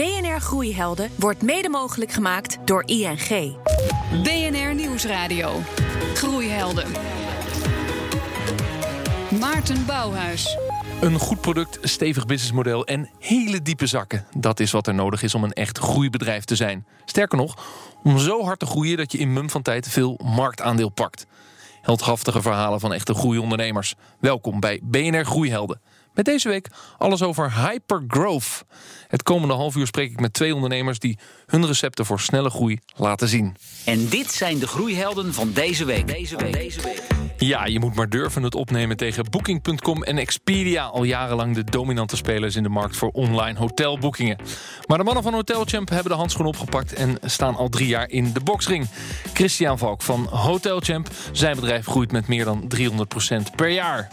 BNR Groeihelden wordt mede mogelijk gemaakt door ING. BNR Nieuwsradio. Groeihelden. Maarten Bouwhuis. Een goed product, stevig businessmodel en hele diepe zakken. Dat is wat er nodig is om een echt groeibedrijf te zijn. Sterker nog, om zo hard te groeien dat je in mum van tijd veel marktaandeel pakt. Heldhaftige verhalen van echte groeiondernemers. Welkom bij BNR Groeihelden. Met deze week alles over hypergrowth. Het komende half uur spreek ik met twee ondernemers die hun recepten voor snelle groei laten zien. En dit zijn de groeihelden van deze week. Deze week. Deze week. Ja, je moet maar durven het opnemen tegen Booking.com en Expedia. Al jarenlang de dominante spelers in de markt voor online hotelboekingen. Maar de mannen van Hotelchamp hebben de handschoen opgepakt en staan al drie jaar in de boxring. Christian Valk van Hotelchamp. Zijn bedrijf groeit met meer dan 300% per jaar.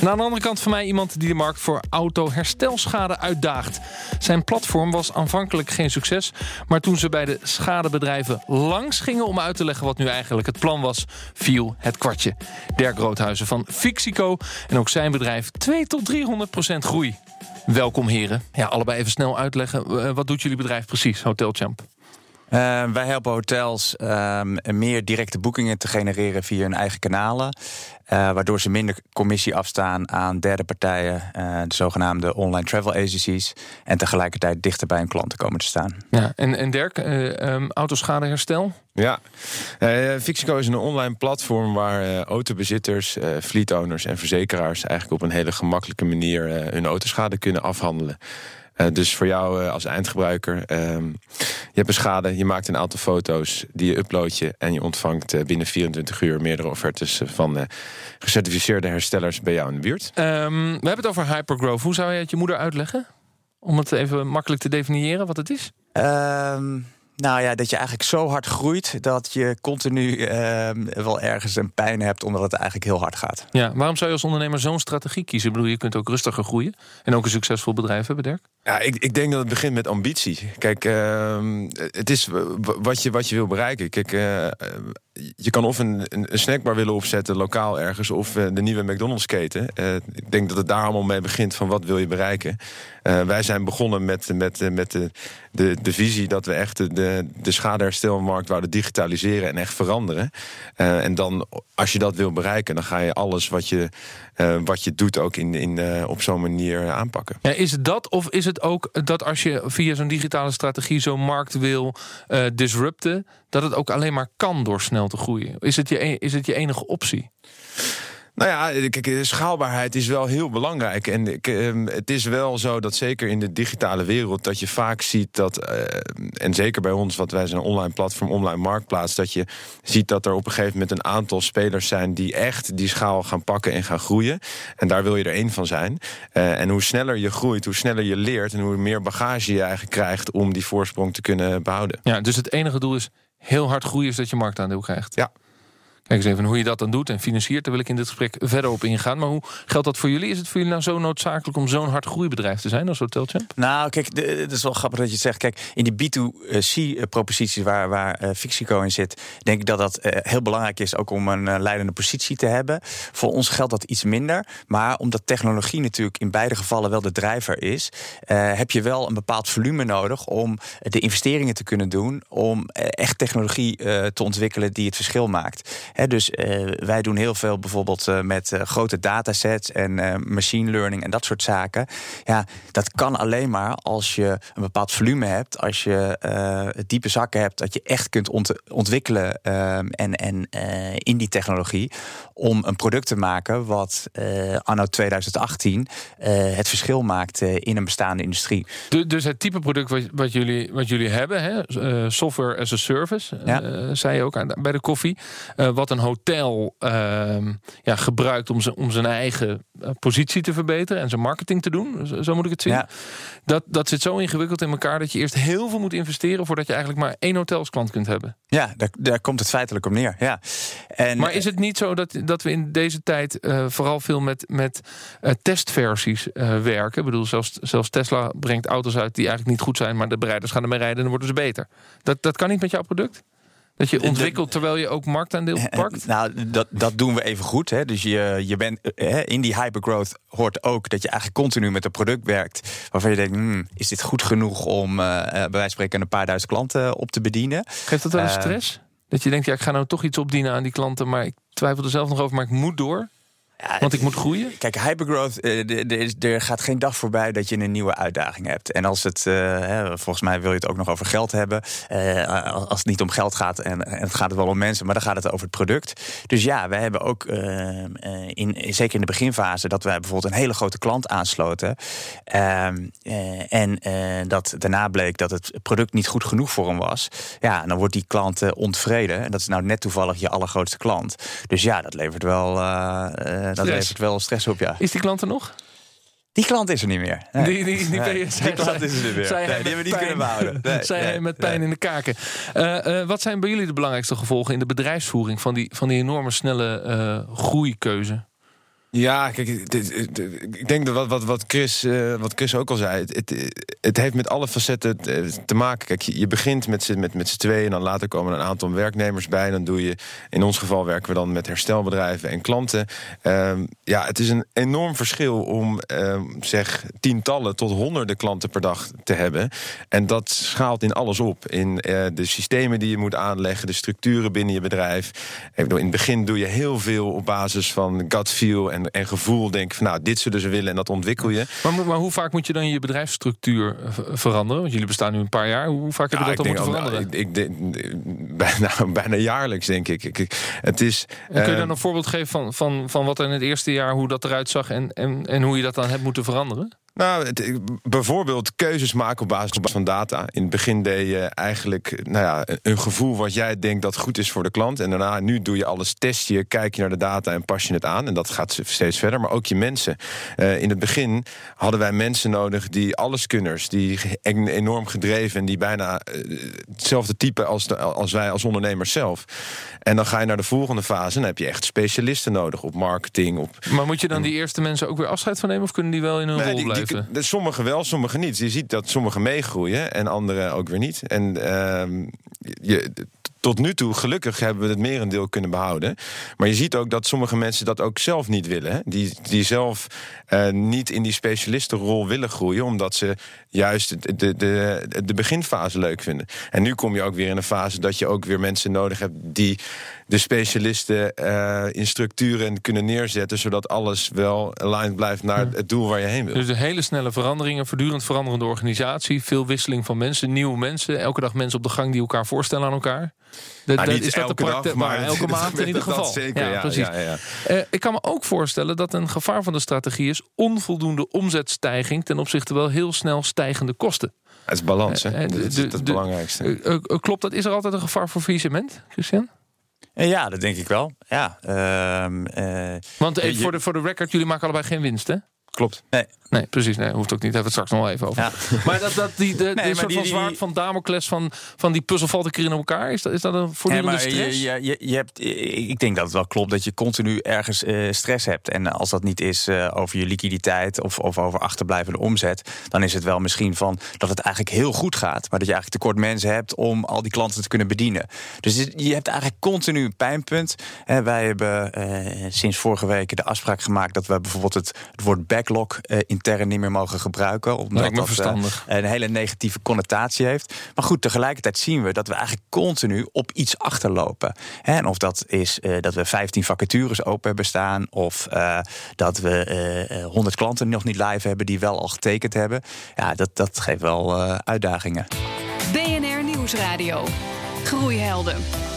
En aan de andere kant van mij iemand die de markt voor auto-herstelschade uitdaagt. Zijn platform was aanvankelijk geen succes, maar toen ze bij de schadebedrijven langs gingen om uit te leggen wat nu eigenlijk het plan was, viel het kwartje. Dirk Roodhuizen van Fixico en ook zijn bedrijf 2 tot 300 procent groei. Welkom heren. Ja, allebei even snel uitleggen. Eh, wat doet jullie bedrijf precies, Hotelchamp? Uh, wij helpen hotels uh, meer directe boekingen te genereren via hun eigen kanalen. Uh, waardoor ze minder commissie afstaan aan derde partijen, uh, de zogenaamde online travel agencies. En tegelijkertijd dichter bij hun klanten komen te staan. Ja, en, en Dirk, um, autoschadeherstel? Ja, Fixico is een online platform waar autobezitters, fleetowners en verzekeraars eigenlijk op een hele gemakkelijke manier hun autoschade kunnen afhandelen. Uh, dus voor jou uh, als eindgebruiker, uh, je hebt een schade, je maakt een aantal foto's, die je upload je en je ontvangt uh, binnen 24 uur meerdere offertes van gecertificeerde herstellers bij jou in de buurt. Um, we hebben het over hypergrowth. Hoe zou je het je moeder uitleggen? Om het even makkelijk te definiëren wat het is? Um... Nou ja, dat je eigenlijk zo hard groeit dat je continu uh, wel ergens een pijn hebt, omdat het eigenlijk heel hard gaat. Ja, waarom zou je als ondernemer zo'n strategie kiezen? Ik bedoel, je kunt ook rustiger groeien en ook een succesvol bedrijf hebben, Dirk. Ja, ik, ik denk dat het begint met ambitie. Kijk, uh, het is wat je, wat je wil bereiken. Kijk, uh, je kan of een, een, snackbar willen opzetten, lokaal ergens, of uh, de nieuwe McDonald's-keten. Uh, ik denk dat het daar allemaal mee begint van wat wil je bereiken. Uh, wij zijn begonnen met, met, met de, de, de visie dat we echt de, de schadeherstelmarkt wouden digitaliseren en echt veranderen. en dan, als je dat wil bereiken, dan ga je alles wat je, wat je doet ook in, in, op zo'n manier aanpakken. Ja, is het dat, of is het ook dat als je via zo'n digitale strategie zo'n markt wil disrupten, dat het ook alleen maar kan door snel te groeien? Is het je, is het je enige optie? Nou ja, kijk, schaalbaarheid is wel heel belangrijk. En ehm, het is wel zo dat zeker in de digitale wereld... dat je vaak ziet dat, eh, en zeker bij ons... wat wij zijn een online platform, online marktplaats... dat je ziet dat er op een gegeven moment een aantal spelers zijn... die echt die schaal gaan pakken en gaan groeien. En daar wil je er één van zijn. Uh, en hoe sneller je groeit, hoe sneller je leert... en hoe meer bagage je eigenlijk krijgt om die voorsprong te kunnen behouden. Ja, dus het enige doel is heel hard groeien... zodat je marktaandeel krijgt. Ja. Kijk eens even hoe je dat dan doet en financiert. Daar wil ik in dit gesprek verder op ingaan. Maar hoe geldt dat voor jullie? Is het voor jullie nou zo noodzakelijk om zo'n hard groeibedrijf te zijn als Hotelchamp? Nou, kijk, het is wel grappig dat je het zegt. Kijk, in die B2C-proposities waar, waar uh, Fixico in zit, denk ik dat dat uh, heel belangrijk is ook om een uh, leidende positie te hebben. Voor ons geldt dat iets minder. Maar omdat technologie natuurlijk in beide gevallen wel de drijver is, heb je wel een bepaald volume nodig om de investeringen te kunnen doen. Om echt technologie te ontwikkelen die het verschil maakt dus uh, wij doen heel veel bijvoorbeeld uh, met uh, grote datasets en machine learning en dat soort zaken. Ja, dat kan alleen maar als je een bepaald volume hebt, als je diepe zakken hebt, dat je echt kunt ont ontwikkelen en, en in die technologie om een product te maken wat anno 2018 het verschil maakt in een bestaande industrie. dus het type product wat, wat, jullie, wat jullie hebben, hè, software as a service, ja. zei je ook aan, bij de koffie, wat een hotel uh, ja, gebruikt om, om zijn eigen eh, positie te verbeteren en zijn marketing te doen. Zo, moet ik het zien. Ja. Dat, dat zit zo ingewikkeld in elkaar dat je eerst heel veel moet investeren voordat je eigenlijk maar één hotelsklant kunt hebben. Ja, daar, daar komt het feitelijk om neer. Ja. En, maar is het niet zo dat, dat we in deze tijd uh, vooral veel met, met uh, testversies werken? Ik bedoel, zelfs, zelfs Tesla brengt auto's uit die eigenlijk niet goed zijn, maar de bereiders gaan ermee rijden en dan worden ze beter. Dat, dat kan niet met jouw product? Dat je ontwikkelt terwijl je ook marktaandeel pakt? Nou, dat, dat doen we even goed. Hè. Dus je, je bent, hè, in die hypergrowth hoort ook dat je eigenlijk continu met een product werkt. waarvan je denkt: hmm, is dit goed genoeg om uh, bij wijze van spreken een paar duizend klanten op te bedienen? Geeft dat wel stress? Dat je denkt: ja, ik ga nou toch iets opdienen aan die klanten, maar ik twijfel er zelf nog over, maar ik moet door? Ja, Want ik moet groeien? Kijk, hypergrowth, uh, er gaat geen dag voorbij dat je een nieuwe uitdaging hebt. En als het, uh, volgens mij wil je het ook nog over geld hebben. Uh, als het niet om geld gaat, en, en, het gaat wel om mensen, maar dan gaat het over het product. Dus ja, wij hebben ook, in, zeker in de beginfase, dat wij bijvoorbeeld een hele grote klant aansloten. Ehm, en dat daarna bleek dat het product niet goed genoeg voor hem was. Ja, dan wordt die klant ontevreden. En dat is nou net toevallig je allergrootste klant. Dus ja, dat levert wel dat levert wel stress op, ja. Is die klant er nog? Die klant is er niet meer. Nee. Die, die, die, nee, die klant is er niet meer. Zij nee, die hebben we niet kunnen behouden. Nee, zij met pijn in de kaken. Uh, uh, wat zijn bij jullie de belangrijkste gevolgen in de bedrijfsvoering van die, van die enorme snelle uh, groeikeuze? Ja, kijk, ik denk dat wat, wat, wat, Chris, uh, wat Chris ook al zei. Het, het, heeft met alle facetten te maken. Kijk, je begint met z'n met, met tweeën en dan later komen een aantal werknemers bij. Dan doe je, in ons geval werken we dan met herstelbedrijven en klanten. Um, ja, het is een enorm verschil om um, zeg tientallen tot honderden klanten per dag te hebben. En dat schaalt in alles op. In uh, de systemen die je moet aanleggen, de structuren binnen je bedrijf. In het begin doe je heel veel op basis van gut feel en, en gevoel denk van nou, dit zullen ze willen en dat ontwikkel je. Maar, maar hoe vaak moet je dan je bedrijfsstructuur eh, veranderen? Want jullie bestaan nu een paar jaar. Hoe vaak heb je dat dan moeten veranderen? ik, ik denk, bijna, bijna jaarlijks, denk ik. ik, het is, kun je dan ehm, een voorbeeld geven van, van, van wat er in het eerste jaar, hoe dat eruit zag en, en, en hoe je dat dan hebt moeten veranderen? Nou, het, bijvoorbeeld keuzes maken op basis van data. In het begin deed je eigenlijk nou ja, een gevoel wat jij denkt dat goed is voor de klant. En daarna, nu doe je alles, test je, kijk je naar de data en pas je het aan. En dat gaat steeds verder, maar ook je mensen. Uh, in het begin hadden wij mensen nodig die alleskunners, die enorm gedreven en die bijna uh, hetzelfde type als, de, als wij als ondernemers zelf. En dan ga je naar de volgende fase en dan heb je echt specialisten nodig op marketing. Op, maar moet je dan die eerste mensen ook weer afscheid van nemen of kunnen die wel in hun rol blijven? Sommigen wel, sommigen niet. Je ziet dat sommigen meegroeien en anderen ook weer niet. En uh, je, tot nu toe, gelukkig, hebben we het merendeel kunnen behouden. Maar je ziet ook dat sommige mensen dat ook zelf niet willen. Hè? Die, die zelf uh, niet in die specialistenrol willen groeien, omdat ze juist de, de, de beginfase leuk vinden. En nu kom je ook weer in een fase dat je ook weer mensen nodig hebt die de specialisten uh, in structuren kunnen neerzetten, zodat alles wel aligned blijft naar het doel waar je heen wil. Dus de hele snelle veranderingen, voortdurend veranderende organisatie, veel wisseling van mensen, nieuwe mensen, elke dag mensen op de gang die elkaar voorstellen aan elkaar. De, nou, niet is dat elke dag, maar, elke maand in ieder geval. Zeker, ja, precies. Ja, ja, uh, ik kan me ook voorstellen dat een gevaar van de strategie is onvoldoende omzetstijging ten opzichte wel heel snel stijgende kosten. Het is balans, hè? Uh, dat is het belangrijkste. klopt dat? Is er altijd een gevaar voor faillissement, Christian? Ja, dat denk ik wel. Ja, uh, Want even voor, de, voor de record, jullie maken allebei geen winst, hè? Klopt. Nee. Nee, precies. Nee, hoeft ook niet. Hebben we het straks nog wel even over. Ja. Maar dat, dat die, de, nee, die soort die, van zwaard van Damocles van, van die puzzel valt een keer in elkaar. Is dat, is dat een voortdurende nee, stress? Je, je, je, hebt, ik denk dat het wel klopt dat je continu ergens uh, stress hebt. En als dat niet is uh, over je liquiditeit of, of over achterblijvende omzet... dan is het wel misschien van dat het eigenlijk heel goed gaat... maar dat je eigenlijk tekort mensen hebt om al die klanten te kunnen bedienen. Dus je hebt eigenlijk continu een pijnpunt. Uh, wij hebben sinds vorige week de afspraak gemaakt... dat we bijvoorbeeld het, het woord backlog intern niet meer mogen gebruiken. Omdat dat verstandig. Uh, een hele negatieve connotatie heeft. Maar goed, tegelijkertijd zien we dat we eigenlijk continu op iets achterlopen. En of dat is uh, dat we 15 vacatures open hebben staan. Of uh, dat we 100 klanten nog niet live hebben die wel al getekend hebben. Ja, dat, dat geeft wel uitdagingen. BNR Nieuwsradio. Groeihelden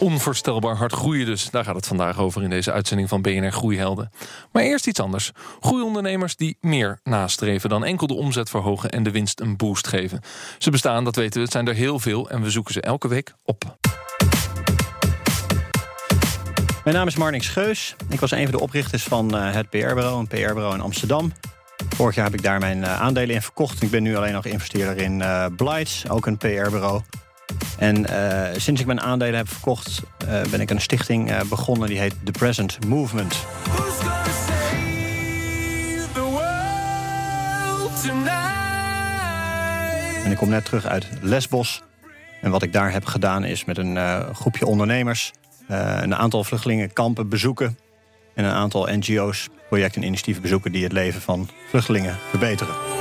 onvoorstelbaar hard groeien dus. Daar gaat het vandaag over in deze uitzending van BNR Groeihelden. Maar eerst iets anders. Groeiondernemers die meer nastreven dan enkel de omzet verhogen en de winst een boost geven. Ze bestaan, dat weten we, het zijn er heel veel en we zoeken ze elke week op. Mijn naam is Marnix Geus. Ik was een van de oprichters van eh, het PR-bureau, een PR-bureau in Amsterdam. Vorig jaar heb ik daar mijn eh, aandelen in verkocht. Ik ben nu alleen nog investeerder in uh, Blights, ook een PR-bureau. En uh, sinds ik mijn aandelen heb verkocht, uh, ben ik een stichting uh, begonnen die heet The Present Movement. En ik kom net terug uit Lesbos. En wat ik daar heb gedaan is met een groepje ondernemers een aantal vluchtelingenkampen bezoeken. En een aantal NGO's, projecten en initiatieven bezoeken die het leven van vluchtelingen verbeteren.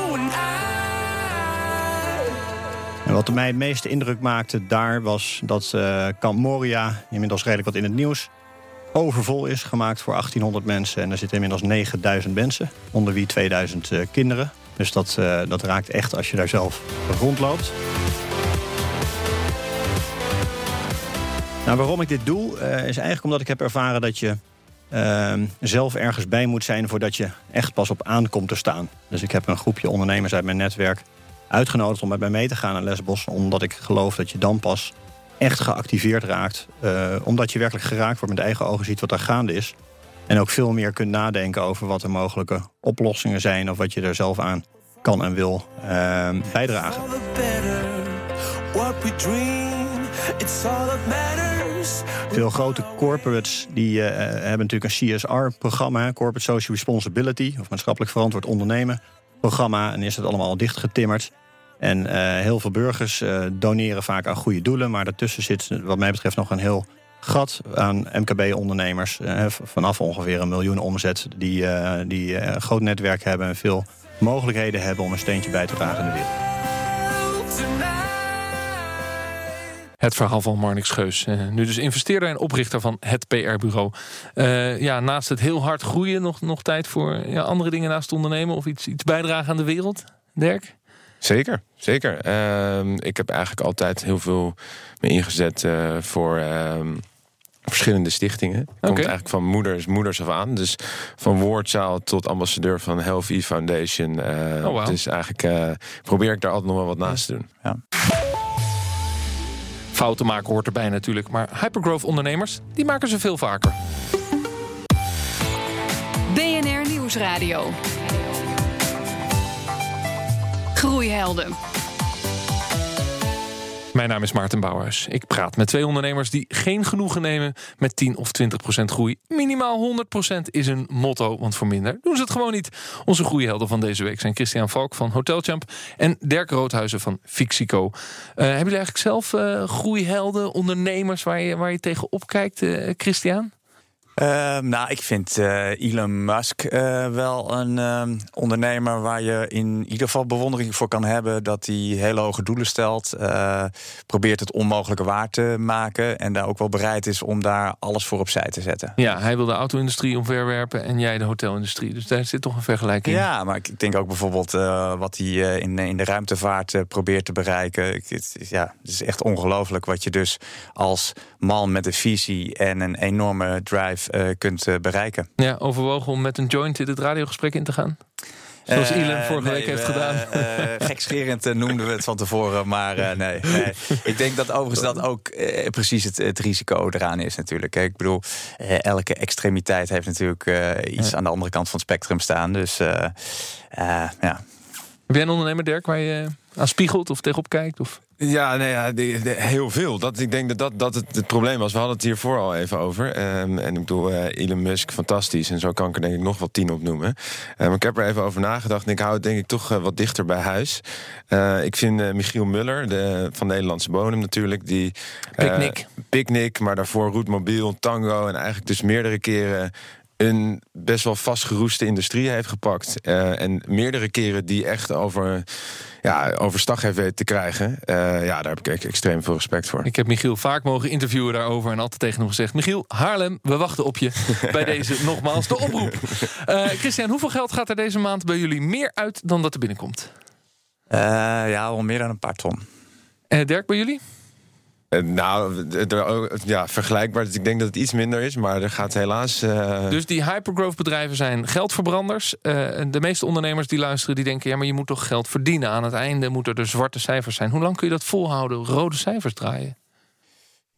Wat mij het meeste indruk maakte daar was dat uh, Moria, inmiddels redelijk wat in het nieuws, overvol is gemaakt voor 1800 mensen. En er zitten inmiddels 9000 mensen, onder wie 2000 uh, kinderen. Dus dat, uh, dat raakt echt als je daar zelf rondloopt. Nou, waarom ik dit doe, is eigenlijk omdat ik heb ervaren dat je uh, zelf ergens bij moet zijn voordat je echt pas op aankomt te staan. Dus ik heb een groepje ondernemers uit mijn netwerk uitgenodigd om met mij mee te gaan naar Lesbos, omdat ik geloof dat je dan pas echt geactiveerd raakt, uh, omdat je werkelijk geraakt wordt met eigen ogen ziet wat er gaande is. En ook veel meer kunt nadenken over wat er mogelijke oplossingen zijn of wat je er zelf aan kan en wil uh, bijdragen. Veel grote corporates die, uh, hebben natuurlijk een CSR-programma, Corporate Social Responsibility, of maatschappelijk verantwoord ondernemen programma. En is het allemaal dichtgetimmerd. En uh, heel veel burgers uh, doneren vaak aan goede doelen. Maar daartussen zit, wat mij betreft, nog een heel gat aan MKB-ondernemers. Uh, vanaf ongeveer een miljoen omzet. Die, die een groot netwerk hebben en veel mogelijkheden hebben om een steentje bij te dragen in de wereld. Het verhaal van Marnix Geus. Uh, nu dus investeerder en oprichter van het PR-bureau. Uh, ja, naast het heel hard groeien, nog, nog tijd voor ja, andere dingen naast ondernemen of iets, iets bijdragen aan de wereld? Dirk? Zeker, zeker. Uh, ik heb eigenlijk altijd heel veel me ingezet uh, voor ehm, verschillende stichtingen. Het okay. komt eigenlijk van moeders, moeders af aan. Dus van woordzaal tot ambassadeur van Healthy Foundation. oh, wow. Dus eigenlijk probeer ik daar altijd nog wel wat naast te doen. Ja. Fouten maken hoort erbij natuurlijk. Maar hypergrowth ondernemers, die maken ze veel vaker. BNR Nieuwsradio. Groeihelden. Mijn naam is Maarten Bouwhuis. Ik praat met twee ondernemers die geen genoegen nemen met 10 of 20 procent groei. Minimaal 100 procent is een motto, want voor minder doen ze het gewoon niet. Onze groeihelden van deze week zijn Christian Valk van Hotelchamp en Dirk Roodhuizen van Fixico. Uh, hebben jullie eigenlijk zelf uh, groeihelden, ondernemers waar je, waar je tegen opkijkt, uh, Christian? Uh, nou, ik vind uh, Elon Musk uh, wel een ondernemer waar je in ieder geval bewondering voor kan hebben. Dat hij hele hoge doelen stelt, probeert het onmogelijke waar te maken. En daar ook wel bereid is om daar alles voor opzij te zetten. Ja, hij wil de auto-industrie omverwerpen en jij de hotelindustrie. Dus daar zit toch een vergelijking in. Ja, maar ik denk ook bijvoorbeeld wat hij in, in de ruimtevaart probeert te bereiken. Het, ja, het is echt ongelooflijk wat je dus als man met een visie en een enorme drive kunt uh, bereiken. Ja, overwogen om met een joint in het radiogesprek in te gaan? Zoals Elon uh, vorige nee, week heeft gedaan. gekscherend noemden we het van tevoren, maar nee, nee, Ik denk dat overigens dat ook precies het, het, risico eraan is natuurlijk. Ik bedoel, elke extremiteit heeft natuurlijk iets ja. aan de andere kant van het spectrum staan. Dus ja. Heb jij een ondernemer, Dirk, waar je aan spiegelt of tegenop kijkt? Of? Ja, nee, ja de, de, heel veel. Dat, ik denk dat dat, dat het, het probleem was. We hadden het hiervoor al even over. Um, en ik bedoel, uh, Elon Musk, fantastisch. En zo kan ik er denk ik nog wel tien opnoemen. Um, ik heb er even over nagedacht. En ik hou het denk ik toch uh, wat dichter bij huis. Uh, ik vind Michiel Muller, de, van Nederlandse Bodem natuurlijk. Die, Picnic. Picnic, maar daarvoor Roetmobiel, Tango. En eigenlijk dus meerdere keren een best wel vastgeroeste industrie heeft gepakt. Uh, en meerdere keren die echt over, ja, overstag heeft weten te krijgen. Uh, ja, daar heb ik extreem veel respect voor. Ik heb Michiel vaak mogen interviewen daarover en altijd tegen hem gezegd... Michiel, Haarlem, we wachten op je bij deze nogmaals de oproep. Uh, Christian, hoeveel geld gaat er deze maand bij jullie meer uit dan dat er binnenkomt? ja, al meer dan een paar ton. En Dirk, bij jullie? Uh, nou, ja, vergelijkbaar. Dus ik denk dat het iets minder is, maar er gaat helaas. Uh... Dus die hypergrowth bedrijven zijn geldverbranders. Uh, de meeste ondernemers die luisteren, die denken: ja, maar je moet toch geld verdienen. Aan het einde moeten er zwarte cijfers zijn. Hoe lang kun je dat volhouden? Rode cijfers draaien?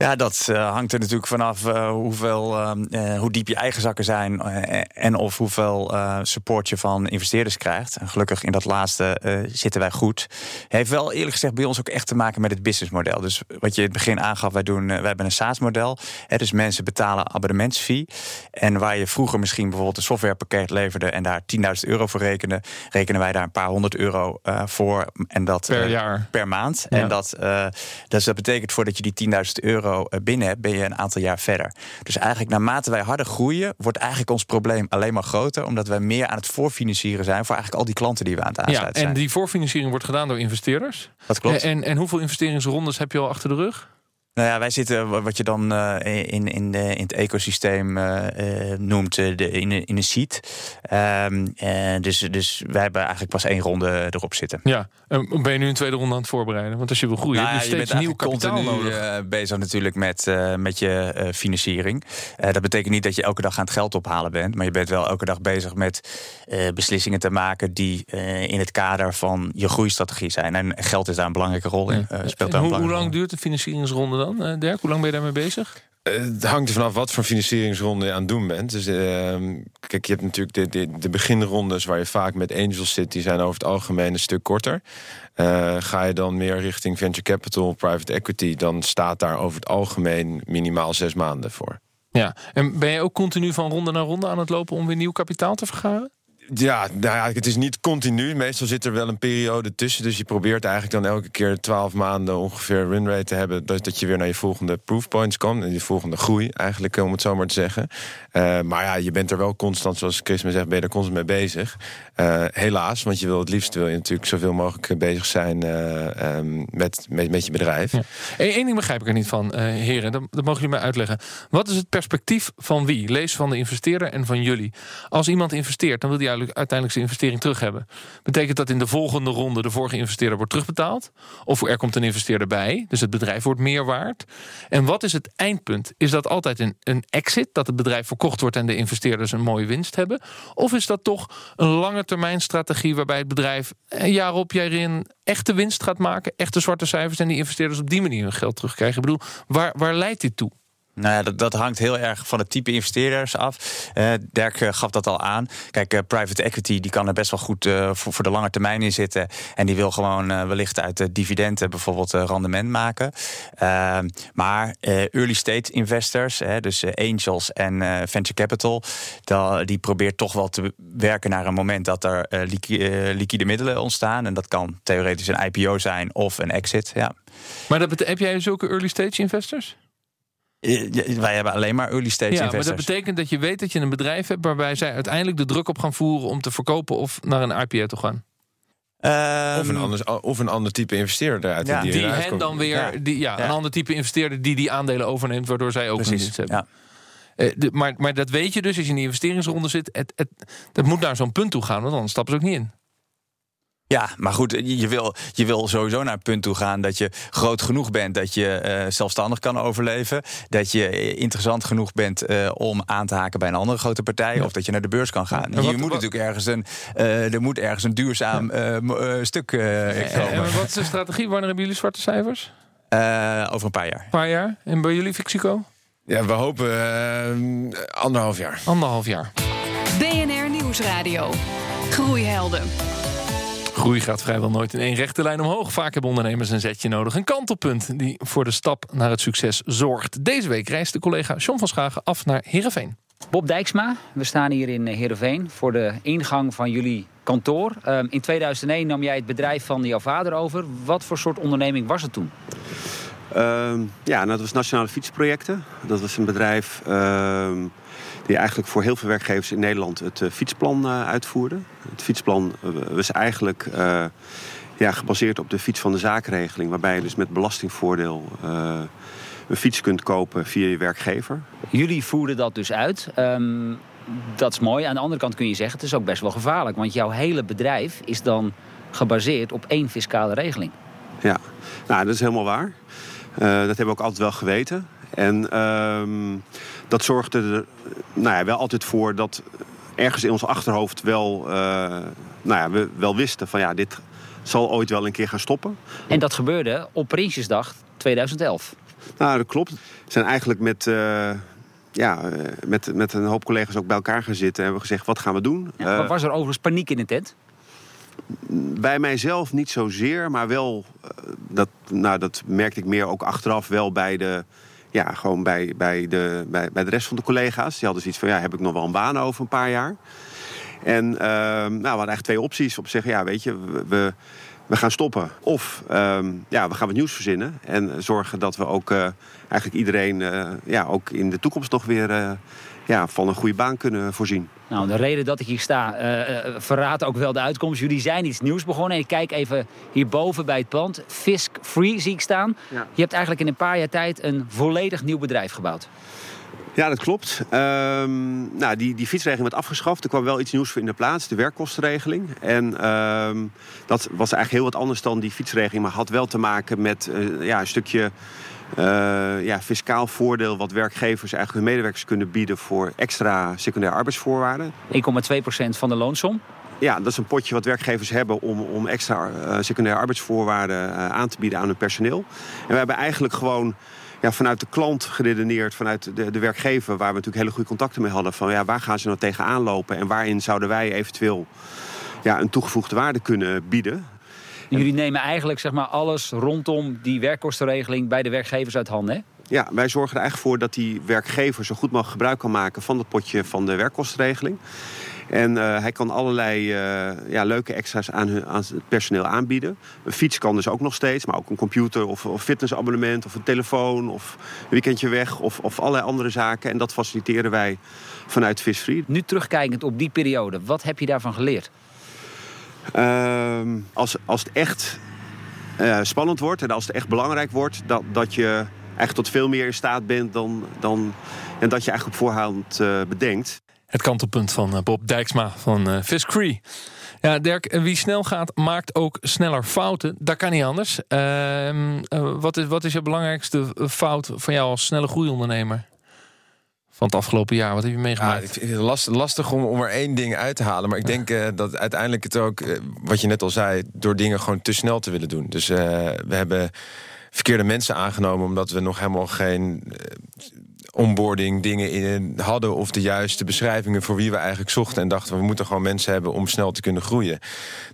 Ja, dat uh, hangt er natuurlijk vanaf uh, hoeveel, uh, hoe diep je eigen zakken zijn en of hoeveel support je van investeerders krijgt. En gelukkig in dat laatste zitten wij goed. Heeft wel eerlijk gezegd bij ons ook echt te maken met het businessmodel. Dus wat je in het begin aangaf, wij, doen, wij hebben een SaaS-model. Dus mensen betalen abonnementsfee. En waar je vroeger misschien bijvoorbeeld een softwarepakket leverde en daar 10.000 euro voor rekende, rekenen wij daar een paar honderd euro voor. En dat per jaar. Per maand. Ja. En dat, dus dat betekent voordat je die 10.000 euro eh, binnen hebt, ben je een aantal jaar verder. Dus eigenlijk naarmate wij harder groeien, wordt eigenlijk ons probleem alleen maar groter. Omdat wij meer aan het voorfinancieren zijn voor eigenlijk al die klanten die we aan het aansluiten ja, en die voorfinanciering wordt gedaan door investeerders. Dat klopt. En, en hoeveel investeringsrondes heb je al achter de rug? Nou ja, wij zitten wat je dan uh, in, in, de, in het ecosysteem uh, noemt de, in, in een seed. Um, dus, dus wij hebben eigenlijk pas één ronde erop zitten. Ja, en ben je nu een tweede ronde aan het voorbereiden? Want als je wil groeien, nou, heb je steeds nieuw kapitaal continu nodig. bezig natuurlijk met, met je financiering. dat betekent niet dat je elke dag aan het geld ophalen bent. Maar je bent wel elke dag bezig met beslissingen te maken... die in het kader van je groeistrategie zijn. En geld is daar een belangrijke rol in. Speelt daar hoe, hoe lang duurt de financieringsronde dan, eh, Dirk? Hoe lang ben je daarmee bezig? Eh, het hangt er vanaf wat voor financieringsronde je aan het doen bent. Dus, uh, kijk, je hebt natuurlijk de, de, de, beginrondes waar je vaak met angels zit, die zijn over het algemeen een stuk korter. Uh, ga je dan meer richting venture capital, private equity, dan staat daar over het algemeen minimaal zes maanden voor. Ja, en ben je ook continu van ronde naar ronde aan het lopen om weer nieuw kapitaal te vergaren? Ja, nou ja, het is niet continu. Meestal zit er wel een periode tussen. Dus je probeert eigenlijk dan elke keer 12 maanden ongeveer runrate te hebben. Dat, dat je weer naar je volgende proofpoints komt. En je volgende groei eigenlijk, om het zo maar te zeggen. Uh, maar ja, je bent er wel constant, zoals Chris me zegt, ben je er constant mee bezig. Uh, helaas, want je wil het liefst wil je natuurlijk zoveel mogelijk bezig zijn um, met, met, je bedrijf. Eén ding begrijp ik er niet van, heren. Dat, dat mogen jullie mij uitleggen. Wat is het perspectief van wie? Lees van de investeerder en van jullie. Als iemand investeert, dan wil hij uiteindelijk zijn investering terug hebben. Betekent dat in de volgende ronde de vorige investeerder wordt terugbetaald? Of er komt een investeerder bij, dus het bedrijf wordt meer waard? En wat is het eindpunt? Is dat altijd een, een exit, dat het bedrijf verkocht wordt en de investeerders een mooie winst hebben? Of is dat toch een lange termijn strategie waarbij het bedrijf jaar op jaar in echte winst gaat maken, echte zwarte cijfers en die investeerders op die manier hun geld terugkrijgen? Ik bedoel, waar, waar leidt dit toe? Nou ja, dat, dat, hangt heel erg van het type investeerders af. Uh, Dirk eh, gaf dat al aan. Kijk, uh, private equity die kan er best wel goed voor, voor, de lange termijn in zitten. En die wil gewoon wellicht uit dividenden bijvoorbeeld rendement maken. Ehm, maar early stage investors, dus angels en venture capital, die probeert toch wel te werken naar een moment dat er liquide middelen ontstaan. En dat kan theoretisch een IPO zijn of een exit. Ja. Maar dat heb jij zulke early stage investors? Wij hebben alleen maar early stage ja, investors. Maar dat betekent dat je weet dat je een bedrijf hebt waarbij zij uiteindelijk de druk op gaan voeren om te verkopen of naar een IPO te gaan. Um, of, een ander, of een ander type investeerder eruit. Ja. Die, die hen dan weer, ja. Die, ja, een ander type investeerder die die aandelen overneemt, waardoor zij ook Precies. een dienst hebben. Uh, de, maar, maar dat weet je dus als je in die investeringsronde zit. Het, het, dat moet naar zo'n punt toe gaan, want anders stappen ze ook niet in. Ja, maar goed, je wil, je wil sowieso naar een punt toe gaan dat je groot genoeg bent dat je uh, zelfstandig kan overleven. Dat je interessant genoeg bent uh, om aan te haken bij een andere grote partij. Ja. Of dat je naar de beurs kan gaan. Ja, je moet wat, natuurlijk ergens een, uh, er moet ergens een duurzaam stuk komen. En wat is de strategie? Wanneer hebben jullie zwarte cijfers? over een paar jaar. Een paar jaar. En bij jullie, Fixico? Ja, we hopen anderhalf jaar. Anderhalf jaar. BNR Nieuwsradio. Groeihelden. Groei gaat vrijwel nooit in één rechte lijn omhoog. Vaak hebben ondernemers een zetje nodig. Een kantelpunt die voor de stap naar het succes zorgt. Deze week reist de collega John van Schagen af naar Heerenveen. Bob Dijksma, we staan hier in Heerenveen voor de ingang van jullie kantoor. Um, in 2001 nam jij het bedrijf van jouw vader over. Wat voor soort onderneming was het toen? Uh, ja, dat was Nationale Fietsprojecten. Dat was een bedrijf uh, die eigenlijk voor heel veel werkgevers in Nederland het uh, fietsplan uh, uitvoerde. Het fietsplan uh, was eigenlijk ja, gebaseerd op de fiets van de zaakregeling, waarbij je dus met belastingvoordeel een fiets kunt kopen via je werkgever. Jullie voerden dat dus uit. Um, dat is mooi. Aan de andere kant kun je zeggen, het is ook best wel gevaarlijk. Want jouw hele bedrijf is dan gebaseerd op één fiscale regeling. Ja, nou, dat is helemaal waar. Dat hebben we ook altijd wel geweten. En uh, dat zorgde er nou ja, wel altijd voor dat ergens in ons achterhoofd wel, uh, nou ja, we wel wisten van ja, dit zal ooit wel een keer gaan stoppen. En dat gebeurde op Prinsjesdag 2011. Nou, dat klopt. We zijn eigenlijk met, uh, ja, met, met een hoop collega's ook bij elkaar gaan zitten. En hebben gezegd, wat gaan we doen? Ja, was er overigens paniek in de tent? Bij mijzelf niet zozeer, maar wel, dat, nou, dat merkte ik meer ook achteraf wel bij de, ja, gewoon bij, bij, de, bij, bij de rest van de collega's. Die hadden zoiets van, ja, heb ik nog wel een baan over een paar jaar? En uh, nou, we hadden eigenlijk twee opties. Op zeggen, ja, weet je, we, we gaan stoppen. Of uh, ja, we gaan wat nieuws verzinnen. En zorgen dat we ook uh, eigenlijk iedereen uh, ja, ook in de toekomst nog weer ja, van een goede baan kunnen voorzien. Nou, de reden dat ik hier sta verraadt ook wel de uitkomst. Jullie zijn iets nieuws begonnen. Ik kijk even hierboven bij het pand. Fisk Free zie ik staan. Ja. Je hebt eigenlijk in een paar jaar tijd een volledig nieuw bedrijf gebouwd. Ja, dat klopt. Um, nou, die, die fietsregeling werd afgeschaft. Er kwam wel iets nieuws voor in de plaats, de werkkostenregeling. En um, dat was eigenlijk heel wat anders dan die fietsregeling... maar had wel te maken met uh, ja, een stukje uh, ja, fiscaal voordeel... wat werkgevers eigenlijk hun medewerkers kunnen bieden... voor extra secundaire arbeidsvoorwaarden. 1,2% van de loonsom? Ja, dat is een potje wat werkgevers hebben om, om extra uh, secundaire arbeidsvoorwaarden aan te bieden aan hun personeel. En we hebben eigenlijk gewoon ja, vanuit de klant geredeneerd, vanuit de, de werkgever, waar we natuurlijk hele goede contacten mee hadden. Van ja, waar gaan ze nou tegenaan lopen en waarin zouden wij eventueel ja, een toegevoegde waarde kunnen bieden. Jullie nemen eigenlijk zeg maar, alles rondom die werkkostenregeling bij de werkgevers uit handen, hè? Ja, wij zorgen er eigenlijk voor dat die werkgever zo goed mogelijk gebruik kan maken van dat potje van de werkkostenregeling. En uh, hij kan allerlei uh, ja, leuke extra's aan, hun, aan, het personeel aanbieden. Een fiets kan dus ook nog steeds, maar ook een computer of, of fitnessabonnement of een telefoon of een weekendje weg of, of allerlei andere zaken. En dat faciliteren wij vanuit Visfree. Nu terugkijkend op die periode, wat heb je daarvan geleerd? Uh, als, als het echt uh, spannend wordt en als het echt belangrijk wordt, dat, dat je echt tot veel meer in staat bent dan, dan en dat je eigenlijk op voorhand uh, bedenkt. Het kantelpunt van eh, Bob Dijksma van uh, Fiscree. Ja, Dirk, wie snel gaat, maakt ook sneller fouten. Dat kan niet anders. Uh, wat, is, wat is je belangrijkste fout van jou als snelle groeiondernemer? Van het afgelopen jaar, wat heb je meegemaakt? Ja, ik vind het lastig, lastig om, om er één ding uit te halen. Maar ik denk uh, dat uiteindelijk het ook, wat je net al zei, door dingen gewoon te snel te willen doen. Dus we hebben verkeerde mensen aangenomen omdat we nog helemaal geen onboarding dingen in hadden of de juiste beschrijvingen voor wie we eigenlijk zochten en dachten we moeten gewoon mensen hebben om snel te kunnen groeien.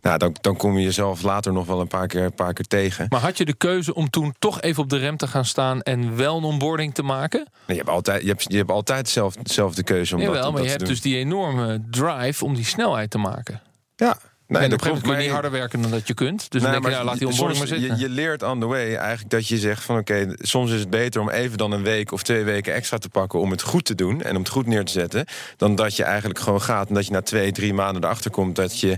Nou, dan, dan kom je jezelf later nog wel een paar keer, een paar keer tegen. Maar had je de keuze om toen toch even op de rem te gaan staan en wel een onboarding te maken? Nee, je hebt altijd, je hebt, je hebt altijd zelf, dezelfde keuze om Jawel, dat, om maar dat je te hebt doen. dus die enorme drive om die snelheid te maken. Ja, Nee, en dat een gegeven moment kun je klopt, niet harder werken dan dat je kunt. Dus Nee, denk je, maar laat die onboarding maar soms- zitten. Je, je leert on the way eigenlijk dat je zegt van oké, soms is het beter om even dan een week of twee weken extra te pakken om het goed te doen en om het goed neer te zetten, dan dat je eigenlijk gewoon gaat en dat je na twee, drie maanden erachter komt dat je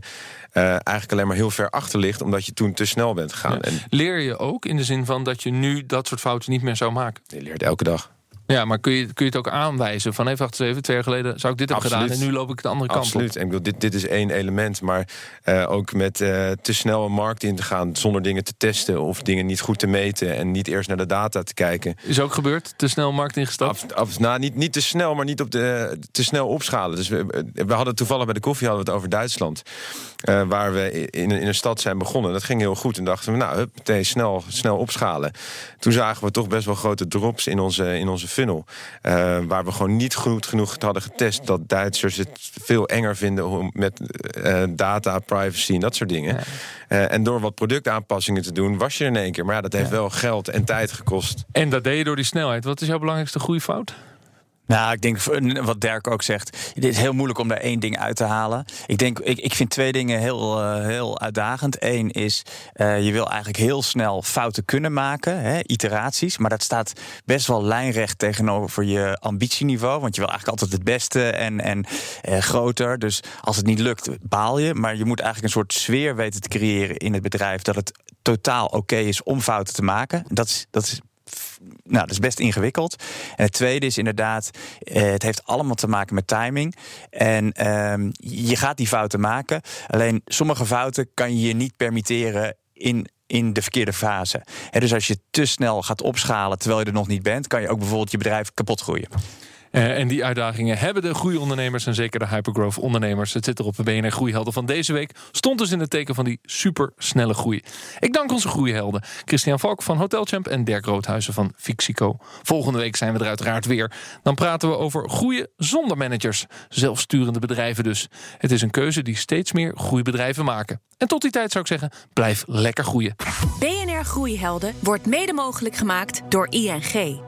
eh, eigenlijk alleen maar heel ver achter ligt omdat je toen te snel bent gegaan. Ja. En Leer je ook in de zin van dat je nu dat soort fouten niet meer zou maken? je leert elke dag. Ja, maar kun je, kun je het ook aanwijzen? Van even, wacht eens even, twee jaar geleden zou ik dit hebben Absoluut. gedaan... en nu loop ik de andere kant Absoluut. op. En ik bedoel, dit, dit is één element. Maar eh, ook met eh, te snel een markt in te gaan zonder dingen te testen of dingen niet goed te meten en niet eerst naar de data te kijken. Is ook gebeurd? Te snel markt ingestapt? Af, af, nou, niet, niet te snel, maar niet op de, te snel opschalen. Dus we, we hadden toevallig bij de koffie hadden we het over Duitsland. Eh, waar we in, in een stad zijn begonnen. Dat ging heel goed. En dachten we, nou, hup, meteen snel, snel opschalen. Toen zagen we toch best wel grote drops in onze, in onze funnel. Eh, waar we gewoon niet goed genoeg hadden getest. Dat Duitsers het veel enger vinden om met eh, data, privacy en dat soort dingen. Eh, en door wat productaanpassingen te doen, was je er in één keer. Maar ja, dat heeft wel geld en tijd gekost. En dat deed je door die snelheid. Wat is jouw belangrijkste groeifout? Nou, ik denk wat Dirk ook zegt. Het is heel moeilijk om daar één ding uit te halen. Ik denk, ik, ik vind twee dingen heel, uh, heel uitdagend. Eén is, uh, je wil eigenlijk heel snel fouten kunnen maken, hè, iteraties. Maar dat staat best wel lijnrecht tegenover je ambitieniveau. Want je wil eigenlijk altijd het beste en, en uh, groter. Dus als het niet lukt, baal je. Maar je moet eigenlijk een soort sfeer weten te creëren in het bedrijf. Dat het totaal oké is om fouten te maken. Dat is, dat is nou, dat is best ingewikkeld. En het tweede is inderdaad, eh, het heeft allemaal te maken met timing. En eh, je gaat die fouten maken. Alleen sommige fouten kan je je niet permitteren in in de verkeerde fase. He, dus als je te snel gaat opschalen terwijl je er nog niet bent, kan je ook bijvoorbeeld je bedrijf kapot groeien. Uh, en die uitdagingen hebben de groeiondernemers en zeker de hypergrowth ondernemers. Het zit er op de BNR Groeihelden van deze week. Stond dus in het teken van die supersnelle groei. Ik dank onze groeihelden. Christian Valk van Hotelchamp en Dirk Roodhuizen van Fixico. Volgende week zijn we er uiteraard weer. Dan praten we over groeien zonder managers. Zelfsturende bedrijven dus. Het is een keuze die steeds meer groeibedrijven maken. En tot die tijd zou ik zeggen, blijf lekker groeien. BNR Groeihelden wordt mede mogelijk gemaakt door ING.